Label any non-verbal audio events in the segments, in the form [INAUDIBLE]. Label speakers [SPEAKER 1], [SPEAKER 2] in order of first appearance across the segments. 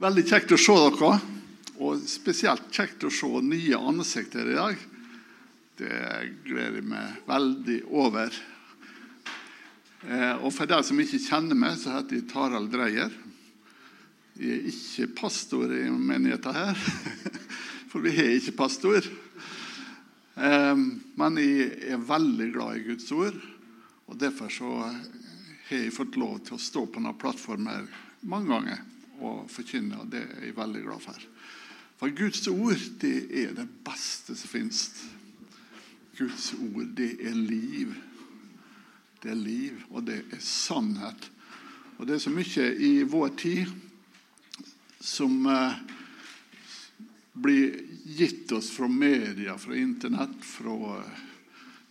[SPEAKER 1] Veldig kjekt å se dere. Og spesielt kjekt å se nye ansikter i dag. Det gleder jeg meg veldig over. Eh, og For dere som ikke kjenner meg, så heter jeg Tarald Dreyer. Jeg er ikke pastor i menigheten her, [LAUGHS] for vi har ikke pastor. Eh, men jeg er veldig glad i Guds ord, og derfor så har jeg fått lov til å stå på denne plattformen mange ganger og forkynne, og det er jeg veldig glad for. For Guds ord det er det beste som finnes. Guds ord, det er liv. Det er liv, og det er sannhet. Og det er så mye i vår tid som eh, blir gitt oss fra media, fra Internett, fra eh,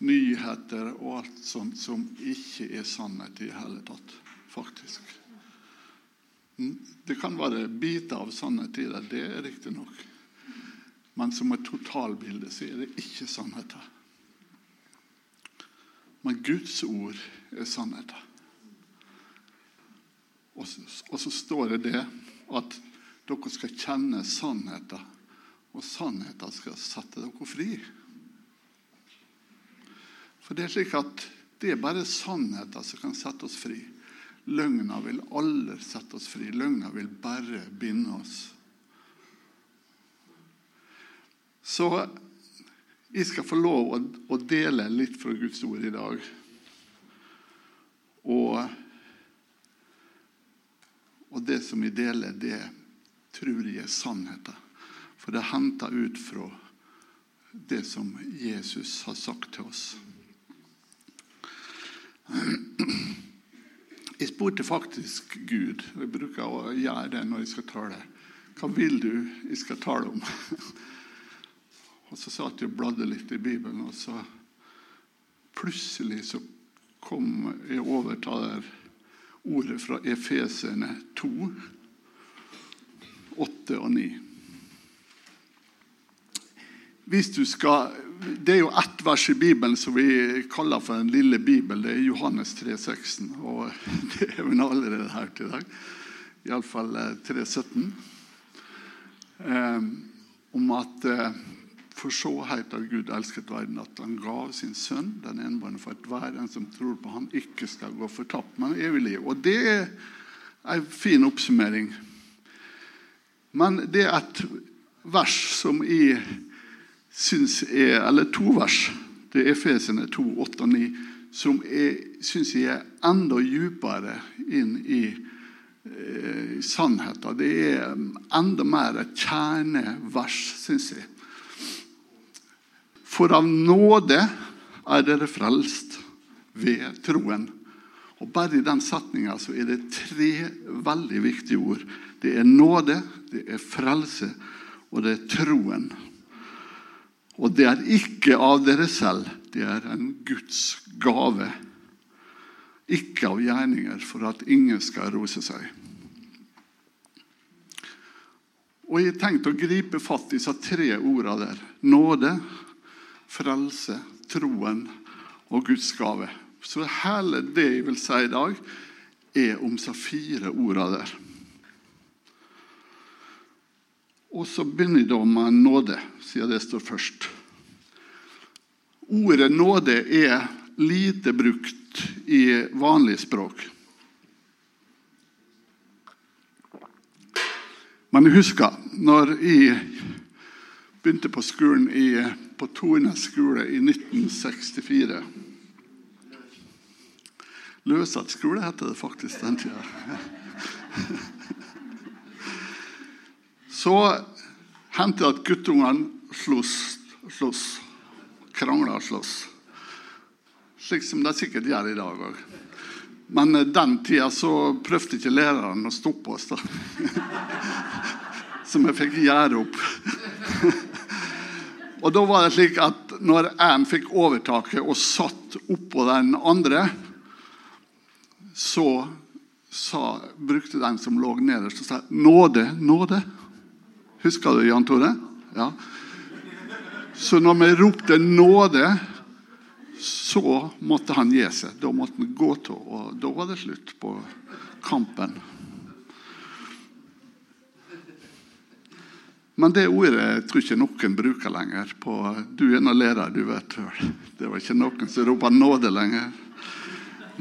[SPEAKER 1] nyheter og alt sånt som ikke er sannhet i det hele tatt, faktisk. Mm, det kan være biter av sannhet det, det er riktig nok. Men som et totalbilde så er det ikke sannheter. Men Guds ord er sannheter. Og og så står det det at dere skal kjenne sannheten, og sannheten skal sette dere fri. For det er slik at det er bare sannheten som kan sette oss fri. Løgna vil aldri sette oss fri. Løgna vil bare binde oss. Så jeg skal få lov å, dele litt fra Guds ord i dag. Og, og det som jeg deler, det tror jeg er sannheten. For det er henta ut fra det som Jesus har sagt til oss. [CLEARS THROAT] Jeg spurte faktisk Gud, og jeg bruker å gjøre det når jeg skal tale. Hva vil du jeg skal tale om? [LAUGHS] Og Så satt jeg og bladde litt i Bibelen, og så plutselig så kom jeg over ordet fra Efesene 2, 8 og 9. Hvis du skal, Det er jo ett vers i Bibelen som vi kaller for den lille Bibel. Det er Johannes 3,16. Og [LAUGHS] det er vi allerede her til i dag. Iallfall 3.17. Um, om at eh, For så høyt har Gud elsket verden at han gav sin sønn, den enbårne, for at hver en som tror på han ikke skal gå fortapt, men evig liv. Og det er en fin oppsummering. Men det er et vers som jeg syns er Eller to vers. Det er Efesene 2, 8 og 9, som syns jeg er enda dypere inn i eh, sannheten. Det er enda mer et kjernevers, syns jeg. For av nåde er dere frelst ved troen. Og Bare i den setninga er det tre veldig viktige ord. Det er nåde, det er frelse, og det er troen. Og det er ikke av dere selv, det er en Guds gave. Ikke av gjerninger, for at ingen skal rose seg. Og Jeg har tenkt å gripe fatt i disse tre ordene der. Nåde, frelse, troen og Guds gave. Så hele det jeg vil si i dag, er om disse fire ordene der. Og så begynner det med nåde, siden det står først. Ordet nåde er lite brukt i vanlig språk. Men jeg husker når jeg begynte på skolen i, på Tornes skole i 1964 Løsatt skole heter det faktisk den tida. Så hendte det at guttungene sloss, sloss krangla og sloss. Slik som de sikkert gjør i dag òg. Men den tida så prøvde ikke læreren å stoppe oss. da. [LAUGHS] Som jeg fikk gjøre opp. [LAUGHS] Og da var det slik at når en fikk overtaket og satt oppå den andre, så sa, brukte den som lå nederst, og sa 'nåde, nåde'. Husker du Jan Tore? Ja. Så når vi ropte 'nåde', så måtte han gi seg. Da måtte han gå til, og da var det slutt på kampen. Men det ordet tror ikke noen bruker lenger. På, du er nå leder, du vet vel. Det var ikke noen som roper nåde lenger.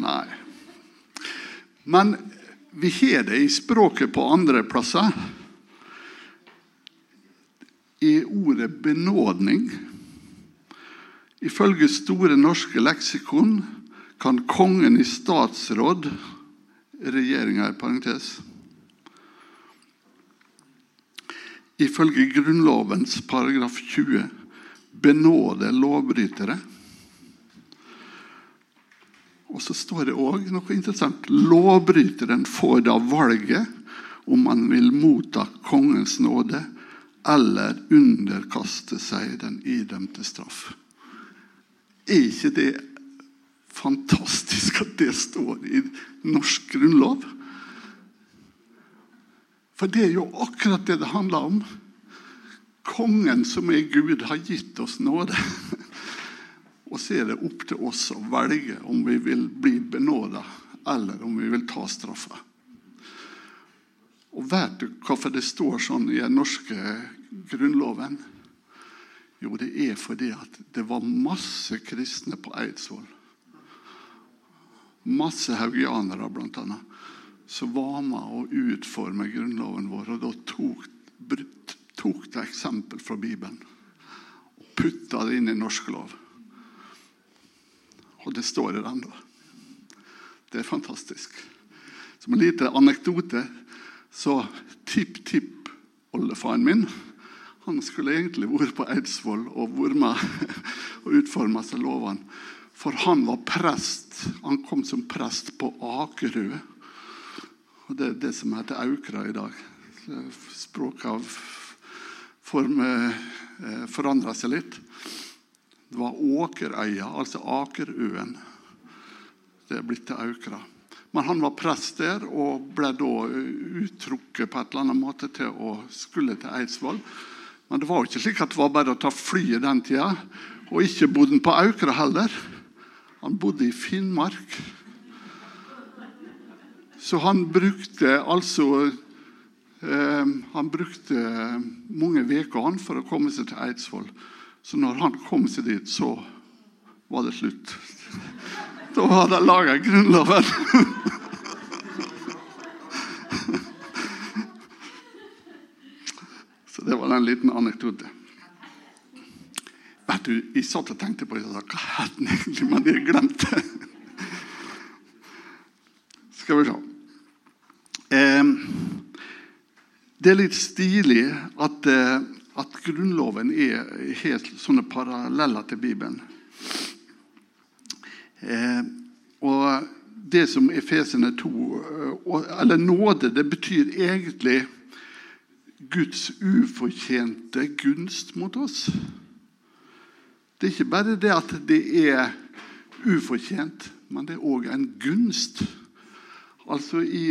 [SPEAKER 1] Nei. Men vi har det i språket på andre plasser. I ordet benådning. Ifølge Store norske leksikon kan kongen i statsråd regjeringa i parentes ifølge Grunnlovens paragraf 20 benåde lovbrytere. Og så står det òg noe interessant. Lovbryteren får da valget om man vil motta kongens nåde eller underkaste seg den idømte straff. Er ikke det fantastisk at det står i norsk grunnlov? For det er jo akkurat det det handler om. Kongen som er Gud, har gitt oss nåde. [LAUGHS] Og så er det opp til oss å velge om vi vil bli benåda, eller om vi vil ta straffa. Og vet du hvorfor det står sånn i den norske grunnloven? Jo, det er fordi at det var masse kristne på Eidsvoll. Masse haugianere, annet som var med å utforme Grunnloven vår. Og da tok, tok det eksempel fra Bibelen og putta det inn i norsk lov. Og det står i den, da. Det er fantastisk. Som en liten anekdote så tipp-tipp-oldefaren min han skulle egentlig vært på Eidsvoll og vært med [LAUGHS] og utforma lovene. For han var prest. Han kom som prest på Akerø og Det er det som heter Aukra i dag. Språket av form, eh, forandra seg litt. Det var Åkerøya, altså Akerøen. Det er blitt til Aukra. Men han var prest der og ble da uttrukket på et eller annet måte til å skulle til Eidsvoll. Men det var jo ikke slik at det var bare å ta flyet den tida. Og ikke bodde han på Aukra heller. Han bodde i Finnmark. Så han brukte altså eh, Han brukte mange uker for å komme seg til Eidsvoll. Så når han kom seg dit, så var det slutt. [LAUGHS] Da hadde de laga Grunnloven. [LAUGHS] Det var en liten anekdote. Vet du, Jeg satt og tenkte på det, hva het den egentlig, men jeg glemte Skal vi se. Det er litt stilig at, eh, at Grunnloven er helt sånne paralleller til Bibelen. Eh, og det som Efesene 2 eh, Eller nåde, det betyr egentlig Guds ufortjente gunst mot oss. Det er ikke bare det at det er ufortjent, men det er òg en gunst. Altså i,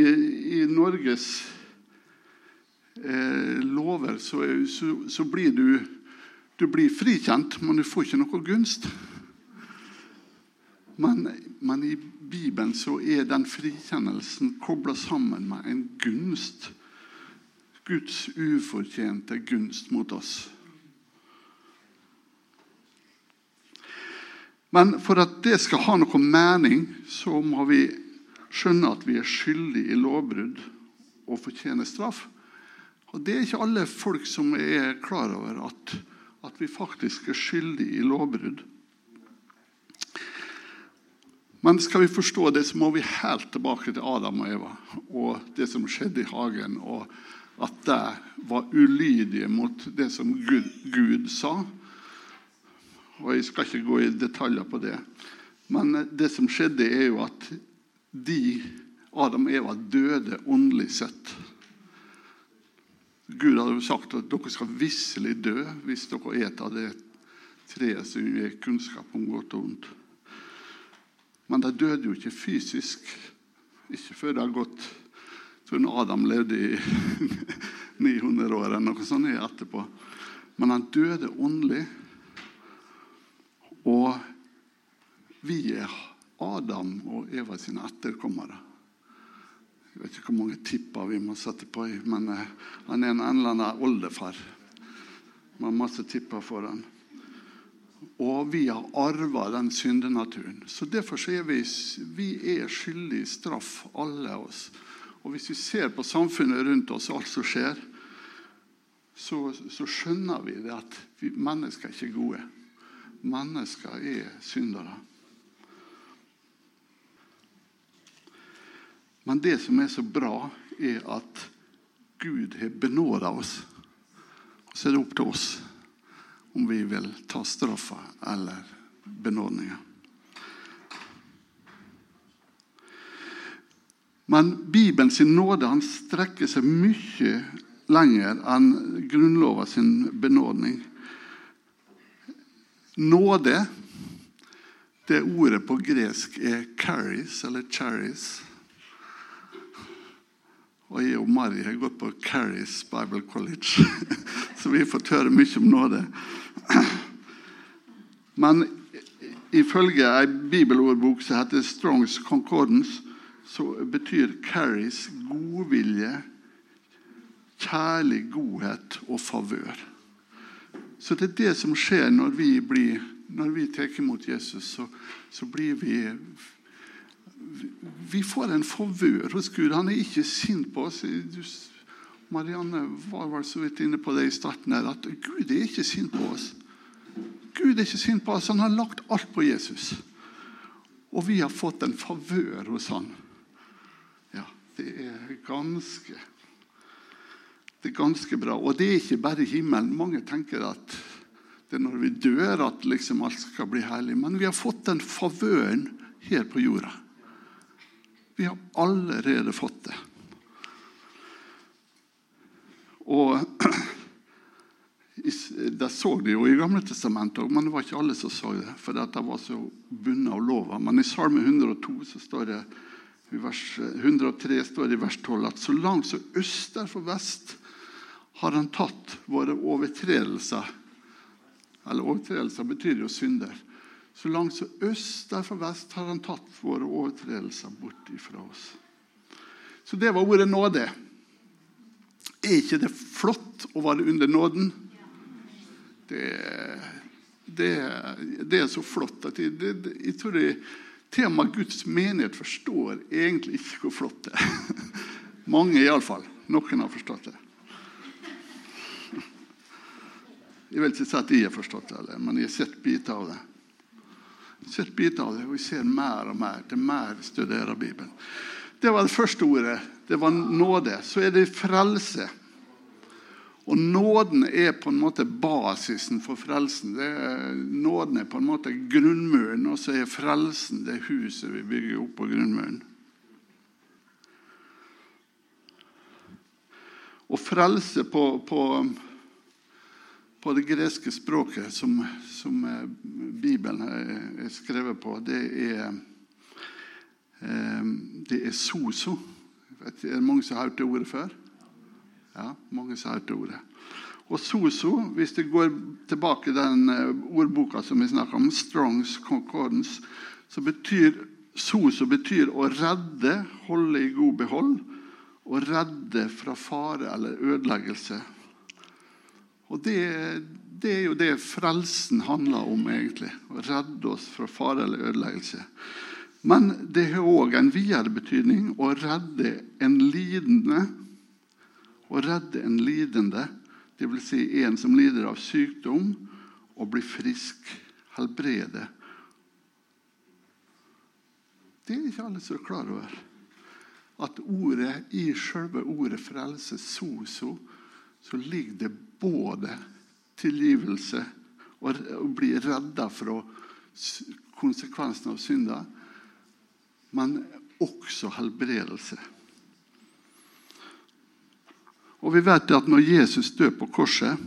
[SPEAKER 1] i Norges eh, lover, så, så, så, blir du, du blir frikjent, men du får ikke noe gunst. Men, men i Bibelen så er den frikjennelsen kobla sammen med en gunst. Guds ufortjente gunst mot oss. Men for at det skal ha noe mening, så må vi skjønne at vi er skyldige i lovbrudd og fortjener straff. Og Det er ikke alle folk som er klar over at, at vi faktisk er skyldige i lovbrudd. Men skal vi forstå det, så må vi helt tilbake til Adam og Eva og det som skjedde i hagen, og at de var ulydige mot det som Gud, Gud sa. Og Jeg skal ikke gå i detaljer på det. Men det som skjedde, er jo at de, Adam og Eva døde åndelig sett. Gud hadde jo sagt at dere skal visselig dø hvis dere et av det treet som gir kunnskap om godt og vondt. Men de døde jo ikke fysisk. Ikke før det har gått tror Adam levde i [LAUGHS] 900 år eller noe sånt etterpå. Men han døde åndelig. Og vi er Adam og Eva sine etterkommere. Jeg vet ikke hvor mange tipper vi må sette på, men eh, han er en eller annen oldefar. med masse tipper for han. Og vi har arva den syndenaturen. Så Derfor så er vi, vi er skyldige straff, alle oss. Og Hvis vi ser på samfunnet rundt oss, alt som skjer, så, så skjønner vi det at vi, mennesker er ikke gode. Mennesker er syndere. Men det som er så bra, er at Gud har benåda oss. Og så er det opp til oss om vi vil ta straffa eller benådninga. Men Bibelens nåde han strekker seg mye lenger enn Grunnlova sin benådning. Nåde, det ordet på gresk er 'caris', eller 'charis'. Og jeg og Mari har gått på Carries Bible College, [LAUGHS] så vi har fått høre mye om nåde. Men ifølge ei bibelordbok som heter Strongs Concordance, så betyr Carries godvilje, kjærlig godhet og favør. Så det er det som skjer når vi, blir, når vi tar imot Jesus. Så, så blir vi vi får en favør hos Gud. Han er ikke sint på oss. Marianne var vel så vidt inne på det i starten her, at Gud er ikke sint på oss. Gud er ikke sint på oss. Han har lagt alt på Jesus. Og vi har fått en favør hos han. Det er ganske Det er ganske bra. Og det er ikke bare himmelen. Mange tenker at det er når vi dør at liksom alt skal bli herlig. Men vi har fått den favøren her på jorda. Vi har allerede fått det. Og Det så de jo i Gamle testamentet, men det var ikke alle som så det. For det var så bundet av lova. Men i Salme 102 så står det i vers 103 står det i vers 12 at så langt som øster for vest har han tatt våre overtredelser. Eller overtredelser betyr jo synder. Så langt som øst derfor vest har han tatt våre overtredelser bort ifra oss. Så det var ordet nåde. Er ikke det flott å være under nåden? Det, det, det er så flott at jeg, det, jeg tror det, med Guds menighet forstår egentlig ikke hvor flott det er. [LAUGHS] Mange iallfall. Noen har forstått det. Jeg vil ikke si at jeg har forstått det, men jeg har sett biter av det Jeg har sett biter av det, og jeg ser mer og mer til mer studerer Bibelen. Det var det første ordet. Det var nåde. Så er det frelse. Og nåden er på en måte basisen for frelsen. Er, nåden er på en måte grunnmuren, og så er frelsen det huset vi bygger opp på grunnmuren. Og frelse på, på på det greske språket som, som eh, Bibelen er skrevet på, det er, eh, det er soso. Er det mange som har hørt det ordet før? Ja, mange sa dette ordet. Og soso, hvis du går tilbake til den eh, ordboka som vi snakker om, Strongs Concordance, så betyr soso betyr å redde, holde i god behold, å redde fra fare eller ødeleggelse. Og det, det, er jo det frelsen handler om, egentlig. Å redde oss fra fare eller ødeleggelse. Men det har òg en videre betydning å redde en lidende. Å redde en lidende, dvs. Si en som lider av sykdom, og bli frisk, helbrede. Det er ikke alle som er klar over. At ordet i selve ordet frelse, soso, så ligger det både tilgivelse og å bli redda fra konsekvensen av synder, men også helbredelse. Og vi vet at når Jesus dør på korset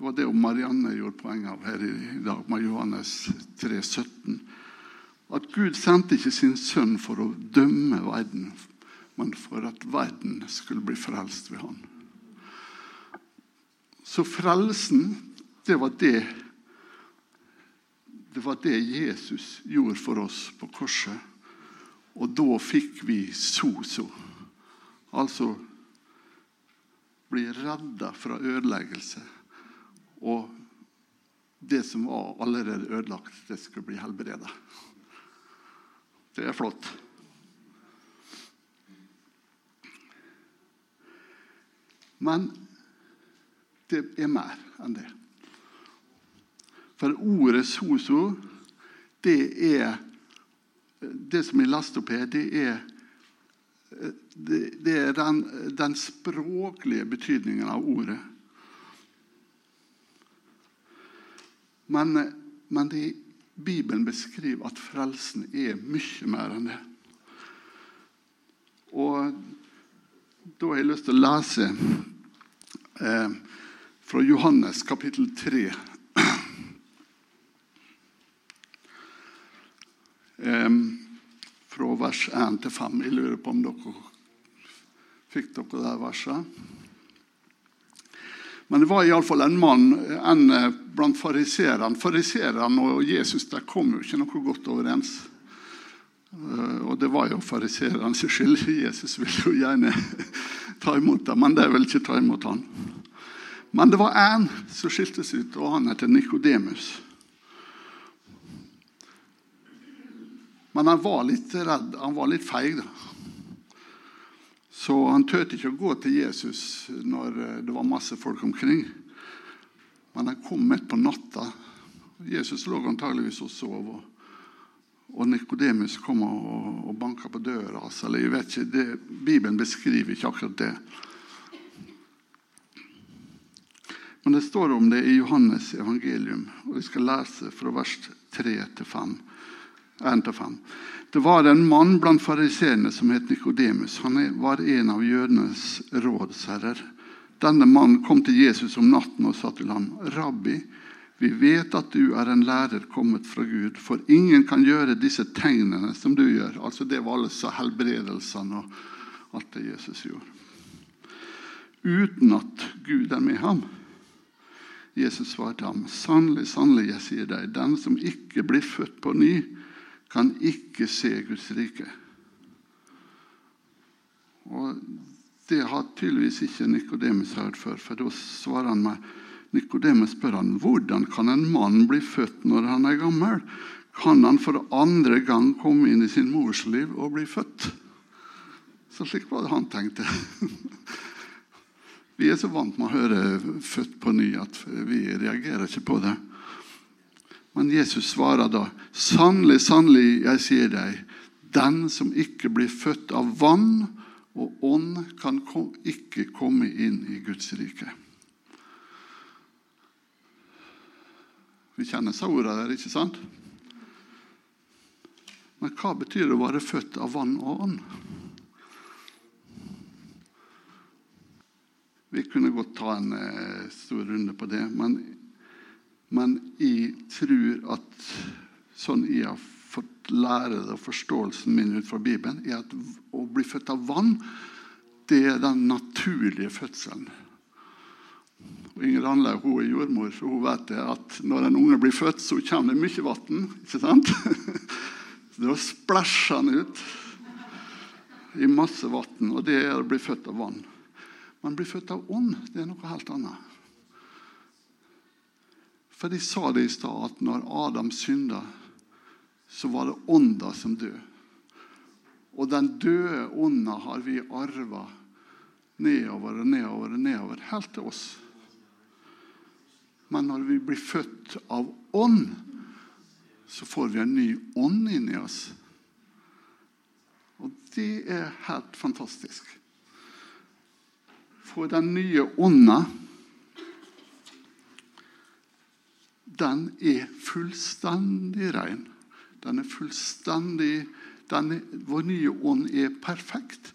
[SPEAKER 1] Det var det Marianne gjorde poeng av her i dag med Johannes 3, 17. At Gud sendte ikke sin sønn for å dømme verden, men for at verden skulle bli frelst ved han. Så frelsen, det var det Det var det Jesus gjorde for oss på korset. Og da fikk vi soso. Altså bli redda fra ødeleggelse. Og det som var allerede ødelagt, det skulle bli helbreda. Det er flott. Men det er mer enn det. For ordet soso, det er Det som jeg leste opp her, det er, det, det er den, den språklige betydningen av ordet. Men, men det, Bibelen beskriver at frelsen er mye mer enn det. Og da har jeg lyst til å lese eh, fra Johannes kapittel 3. [CLEARS THROAT] Eh, fra vers 1 til 5. Jeg lurer på om dere fikk dere det verset? Men det var iallfall en mann en blant fariserene. Fariserene og Jesus der kom jo ikke noe godt overens. Og det var jo fariserene sin skyld. [LAUGHS] Jesus ville jo gjerne [LAUGHS] ta imot dem, men de ville ikke ta imot ham. Men det var én som skiltes ut, og han heter Nikodemus. Men han var litt redd. Han var litt feig. da. Så han turte ikke å gå til Jesus når det var masse folk omkring. Men han kom midt på natta. Jesus lå antageligvis og sov. Og Nikodemus kom og, og banka på døra. hans. eller jeg vet ikke, det, Bibelen beskriver ikke akkurat det. Men det står om det i Johannes evangelium, og vi skal lese fra vers 3 til 5. 1-5. Det var en mann blant fariseerne som het Nikodemus. Han var en av jødenes rådsherrer. Denne mannen kom til Jesus om natten og sa til ham, 'Rabbi, vi vet at du er en lærer kommet fra Gud, for ingen kan gjøre disse tegnene som du gjør.' Altså Det var altså helbredelsene og alt det Jesus gjorde. Uten at Gud er med ham. Jesus svarte ham, 'Sannelig, sannelig, jeg sier deg, den som ikke blir født på ny' kan ikke se Guds rike. Og Det har tydeligvis ikke Nikodemus hørt før, for da svarer han meg Nikodemus spør han, hvordan kan en mann bli født når han er gammel. Kan han for andre gang komme inn i sin mors liv og bli født? Så slik var det han tenkte. [LAUGHS] Vi er så vant med å høre 'født på ny' at vi reagerer ikke på det. Men Jesus svarer da, 'Sannelig, sannelig, jeg sier deg, den som ikke blir født av vann og ånd, kan ikke komme inn i Guds rike.' Vi kjenner så ordene der, ikke sant? Men hva betyr det å være født av vann og ånd? Vi kunne godt ta en eh, stor runde på det, men men jeg tror at sånn jeg har fått lære det, og forståelsen min ut fra Bibelen, er at å bli født av vann, det er den naturlige fødselen. Og Inger Anle hun er jordmor, så hun vet det at når en unge blir født, så kommer det mye vann. Ikke sant? [LAUGHS] Da splæsjer han ut i masse vann, og det er å bli født av vann. Men å bli født av ånd, det er noe helt annet. For de sa det i stad, at når Adam synda, så var det ånda som døde. Og den døde ånda har vi arva nedover og nedover og nedover, helt til oss. Men når vi blir født av ånd, så får vi en ny ånd inni oss. Og det er helt fantastisk. For den nye ånda den er fullstendig ren. Den er fullstendig er, Vår nye ånd er perfekt.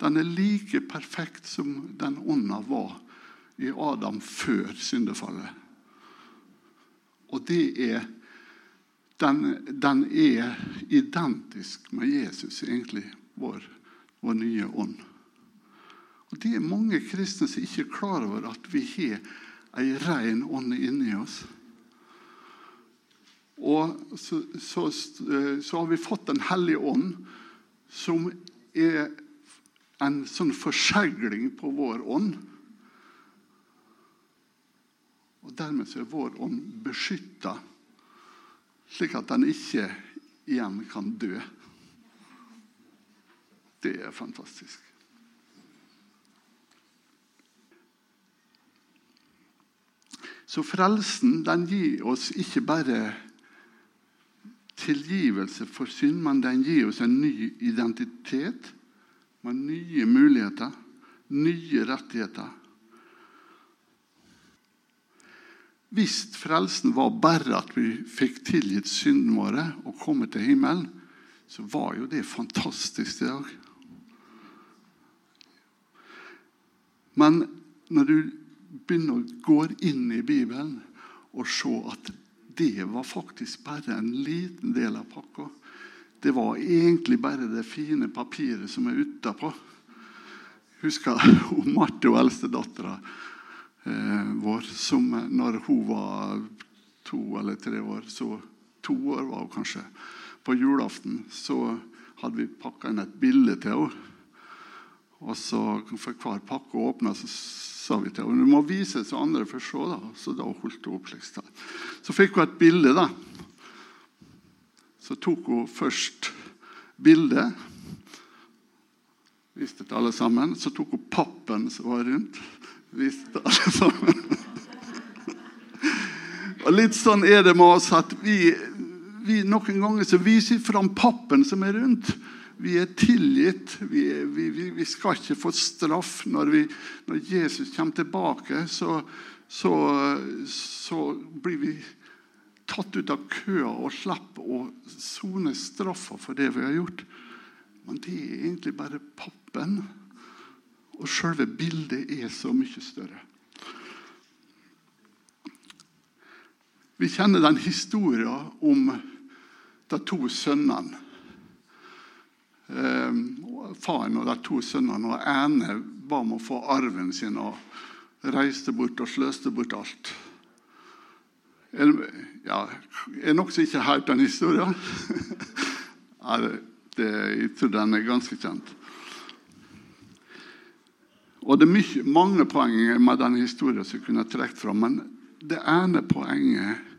[SPEAKER 1] Den er like perfekt som den ånda var i Adam før syndefallet. Og det er den, den, er identisk med Jesus, egentlig, vår, vår nye ånd. Og Det er mange kristne som ikke er klar over at vi har ei ren ånd inni oss. Og så, så, så, har vi fått Den hellige ånd, som er en sånn forsegling på vår ånd. Og dermed så er vår ånd beskytta, slik at den ikke igjen kan dø. Det er fantastisk. Så frelsen den gir oss ikke bare tilgivelse for synd, men den gir oss en ny identitet med nye muligheter, nye rettigheter. Hvis frelsen var bare at vi fikk tilgitt syndene våre og kommet til himmelen, så var jo det fantastisk i dag. Men når du begynner å gå inn i Bibelen og se at det var faktisk bare en liten del av pakka Det var egentlig bare det fine papiret som er utapå. Husker [LAUGHS] Marte, og eldstedattera eh, vår, som når hun var to eller tre år så To år var hun kanskje. På julaften så hadde vi pakka inn et bilde til henne. Og så For hver pakke åpna, så sa vi til henne du må vise det så andre får se. Så da holdt hun opp. Liksom. Så fikk hun et bilde. da. Så tok hun først bildet. Viste til alle sammen. Så tok hun pappen som var rundt. Viste til alle sammen. Og Litt sånn er det med oss at vi, vi noen ganger så viser fram pappen som er rundt. Vi er tilgitt. Vi, vi, vi, skal ikke få straff. Når, vi, når Jesus kommer tilbake, så, så, så, blir vi tatt ut av køa og slipper å sone straffa for det vi har gjort. Men det er egentlig bare pappen. Og selve bildet er så mye større. Vi kjenner den historien om de to sønnene. Eh, faren og de to sønnene og ene ba om å få arven sin og reiste bort og sløste bort alt. Ja, er nokså ikke helt den historien? [LAUGHS] det, jeg tror den er ganske kjent. Og Det er mye, mange poeng med den historien som jeg kunne trukket fram. Men det ene poenget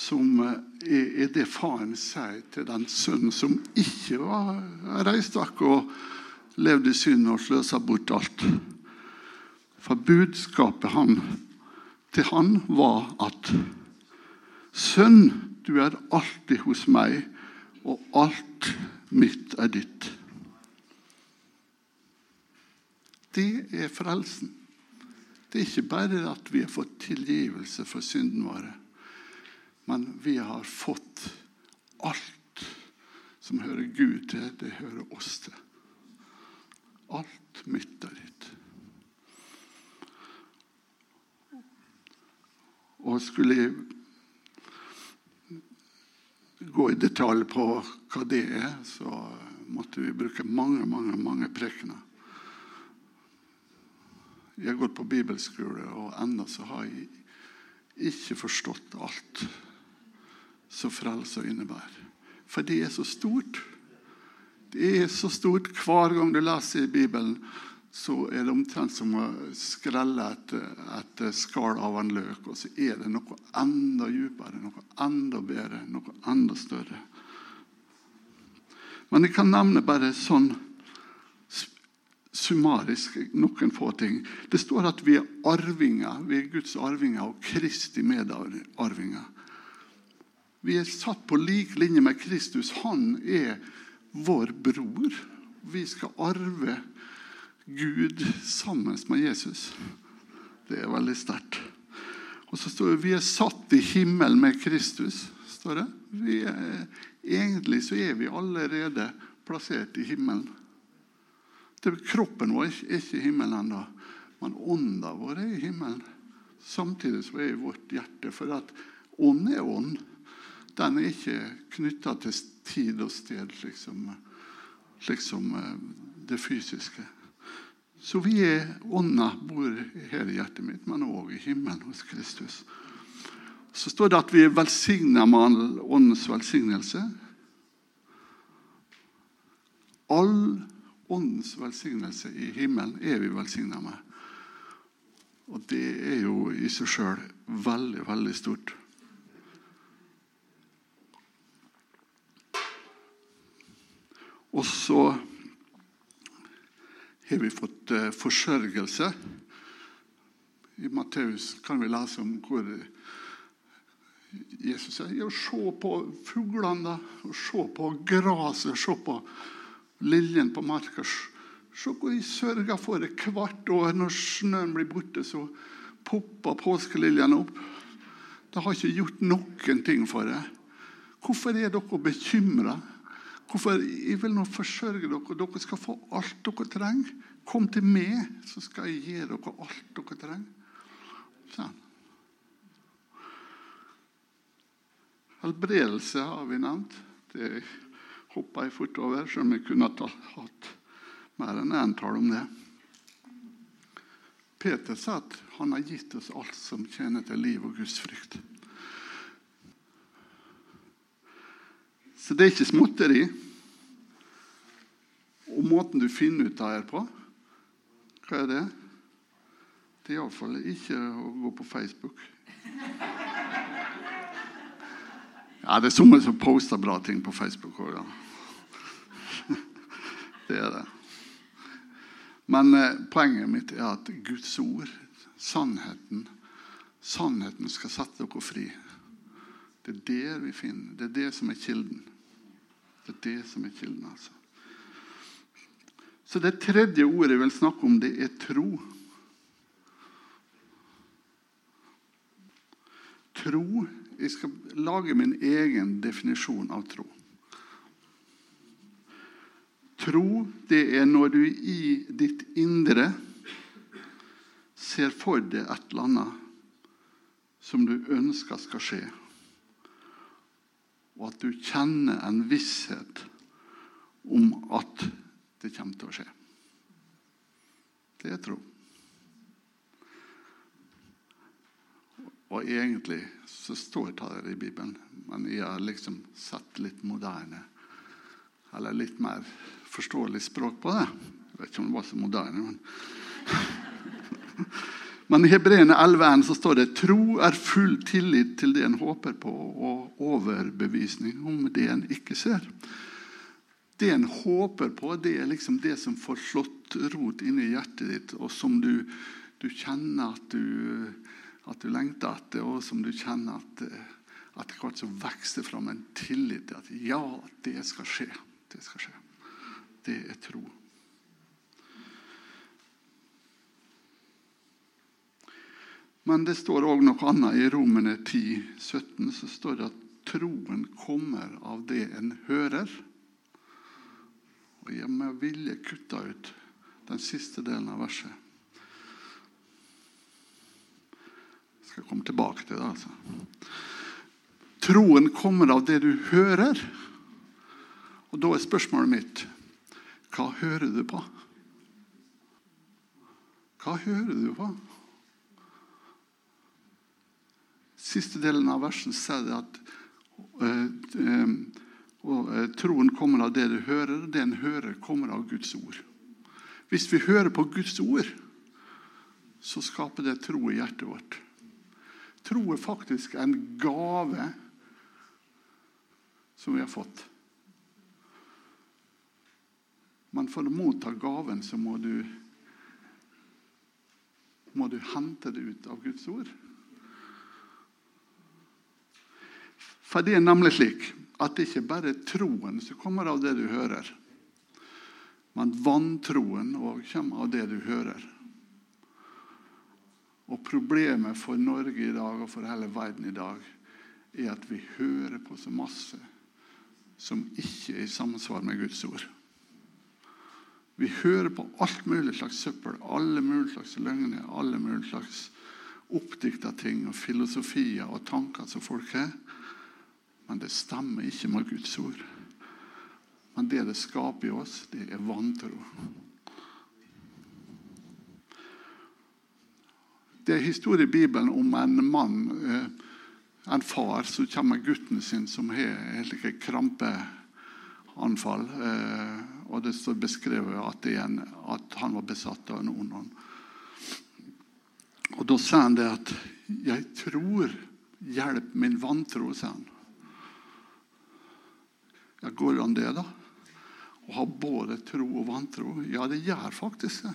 [SPEAKER 1] som er, er, det faren sier til den sønnen som ikke var reist vekk og levde i synd og sløsa bort alt. For budskapet han, til han var at Sønn, du er alltid hos meg, og alt mitt er ditt. Det er frelsen. Det er ikke bare at vi har fått tilgivelse for synden våre. Men vi har fått alt som hører Gud til, det hører oss til. Alt mitt er ditt. Og skulle jeg gå i detalj på hva det er, så måtte vi bruke mange, mange, mange prekener. Jeg har gått på bibelskole, og ennå så har jeg ikke forstått alt som frelse innebærer. For det er så stort. Det er så stort. Hver gang du leser i Bibelen, så er det omtrent som å skrelle et, et skall av en løk. Og så er det noe enda dypere, noe enda bedre, noe enda større. Men jeg kan nevne bare sånn summarisk noen få ting. Det står at vi er arvinger. Vi er Guds arvinger og Kristi medarvinger. Vi er satt på lik linje med Kristus. Han er vår bror. Vi skal arve Gud sammen med Jesus. Det er veldig sterkt. Og så står det vi er satt i himmelen med Kristus. står det. Er, egentlig så er vi allerede plassert i himmelen. Det, kroppen vår er ikke i himmelen ennå, men ånda vår er i himmelen. Samtidig så er vårt hjerte. For at ånd er ånd den er ikke knytta til tid og sted, slik som, slik som eh, det fysiske. Så vi er ånda bor her i hjertet mitt, men òg i himmelen hos Kristus. Så står det at vi er velsigna med åndens velsignelse. All åndens velsignelse i himmelen er vi velsigna med. Og det er jo i seg sjøl veldig, veldig stort. Og så har vi fått eh, forsørgelse. I Matteus kan vi lese om hvor Jesus sier ja, se på fuglene, da. Se på gresset, se på liljen på marka. Se hvor de sørger for det hvert år. Når snøen blir borte, så popper påskeliljene opp. De har ikke gjort noen ting for det. Hvorfor er dere bekymra? Hvorfor jeg vil nå forsørge dere. Dere skal få alt dere trenger. Kom til meg, så skal jeg gi dere alt dere trenger. Sånn. Helbredelse har vi nevnt. Det hoppa jeg fort over, selv om jeg kunne hatt mer enn én tall om det. Peter sa at han har gitt oss alt som tjener til liv og Guds Så det er ikke småtteri. Og måten du finner ut av det på, hva er det? Det er iallfall ikke å gå på Facebook. Ja, det er noen som poster bra ting på Facebook òg, ja. [LAUGHS] Det er det. Men eh, poenget mitt er at Guds ord, sannheten, sannheten skal sette dere fri. Det er det vi finner. Det er det som er kilden. Det er det som er kilden, altså. Så det tredje ordet jeg vil snakke om, det er tro. Tro Jeg skal lage min egen definisjon av tro. Tro, det er når du i ditt indre ser for deg et eller annet som du ønsker skal skje, og at du kjenner en visshet om at det kommer til å skje. Det er tro. Og egentlig så står det i Bibelen, men jeg har liksom sett litt moderne eller litt mer forståelig språk på det. Jeg vet ikke om det var så moderne, men Men i Hebreerne 11 så står det tro er full tillit til det en håper på, og overbevisning om det en ikke ser det en håper på, det er liksom det som får slått rot inni hjertet ditt, og som du, du kjenner at du, at du, lengter etter, og som du kjenner at etter hvert så vokser fram en tillit til at ja, det skal skje. Det skal skje. Det er tro. Men det står òg noe annet i Romene 10, 17, så står det at troen kommer av det en hører. Og jeg med vilje kutta ut den siste delen av verset. Jeg skal komme tilbake til det. altså. Troen kommer av det du hører. Og da er spørsmålet mitt hva hører du på? Hva hører du på? Siste delen av versen sier det at uh, og eh, Troen kommer av det du hører, det en hører, kommer av Guds ord. Hvis vi hører på Guds ord, så skaper det tro i hjertet vårt. Tro er faktisk en gave som vi har fått. Men for å motta gaven så må du, må du hente det ut av Guds ord. For det er nemlig slik at det ikke bare er troen som kommer av det du hører, men vantroen òg kommer av det du hører. Og Problemet for Norge i dag og for hele verden i dag er at vi hører på så masse som ikke er i samsvar med Guds ord. Vi hører på alt mulig slags søppel, alle mulige slags løgner, alle mulige slags oppdikta ting og filosofier og tanker som folk har. Men det stemmer ikke med Guds ord. Men det det skaper i oss, det er vantro. Det er historie i Bibelen om en mann, eh, en far, som kommer med gutten sin som har et krampeanfall. Eh, og det står beskrevet at, en, at han var besatt av en ond ånd. Og da sier han det at 'Jeg tror. Hjelp min vantro', sier han. Ja, går an det, da? Å ha både tro og vantro? Ja, det gjør faktisk det.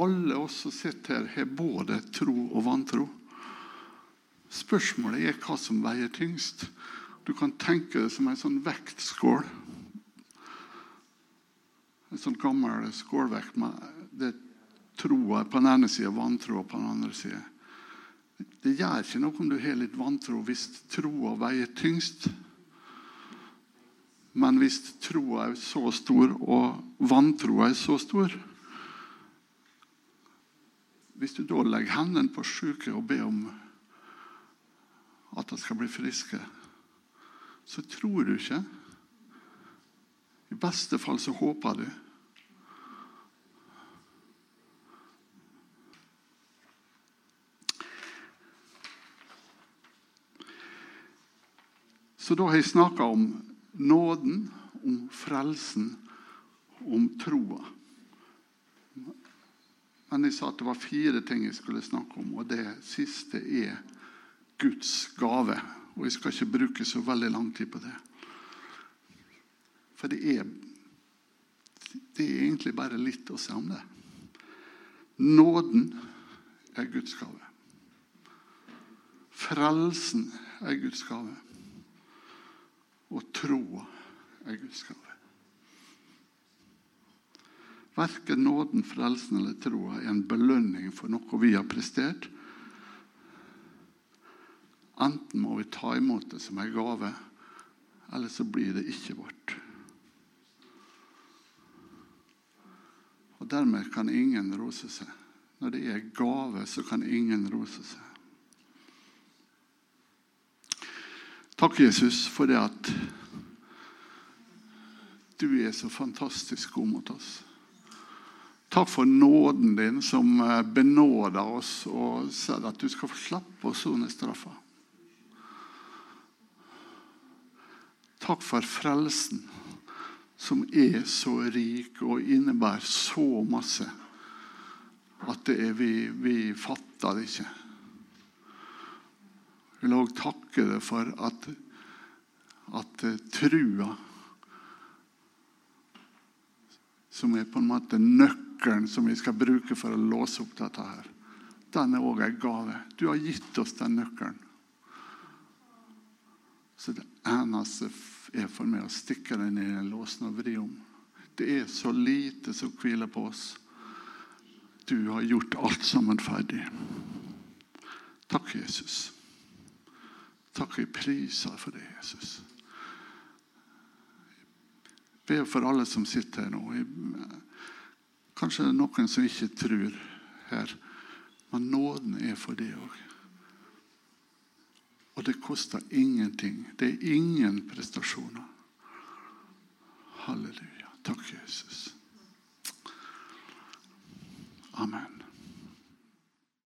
[SPEAKER 1] Alle oss som sitter her, har både tro og vantro. Spørsmålet er hva som veier tyngst. Du kan tenke det som en sånn vektskål. En sånn gammel skålvekt med troa på den ene sida og vantroa på den andre sida. Det gjør ikke noe om du har litt vantro hvis troa veier tyngst. Men hvis troa er så stor og vantroa er så stor Hvis du da legger hendene på syke og ber om at de skal bli friske, så tror du ikke. I beste fall så håper du. Så da har jeg snakka om nåden, om frelsen, om troa. Men jeg sa at det var fire ting jeg skulle snakke om, og det siste er Guds gave. Og jeg skal ikke bruke så veldig lang tid på det. For det er, det er egentlig bare litt å si om det. Nåden er Guds gave. Frelsen er Guds gave. Og troa er Guds gave. Verken nåden, frelsen eller troa er en belønning for noe vi har prestert. Enten må vi ta imot det som en gave, eller så blir det ikke vårt. Og Dermed kan ingen rose seg. Når det er gave, så kan ingen rose seg. Takk, Jesus, for det at du er så fantastisk god mot oss. Takk for nåden din som eh, benåder oss og sier at du skal få slippe å sone straffa. Takk for frelsen, som er så rik og innebærer så masse at vi, vi fatter det ikke. Vil òg takke deg for at, at trua Som er på en måte nøkkelen som vi skal bruke for å låse opp dette her. Den er òg en gave. Du har gitt oss den nøkkelen. Så det eneste er for meg å stikke den i låsen og vri om. Det er så lite som hviler på oss. Du har gjort alt sammen ferdig. Takk, Jesus. Takk, jeg priser for det, Jesus. Jeg ber for alle som sitter her nå. Kanskje det er noen som ikke tror her, men nåden er for det òg. Og det koster ingenting. Det er ingen prestasjoner. Halleluja. Takk, Jesus. Amen.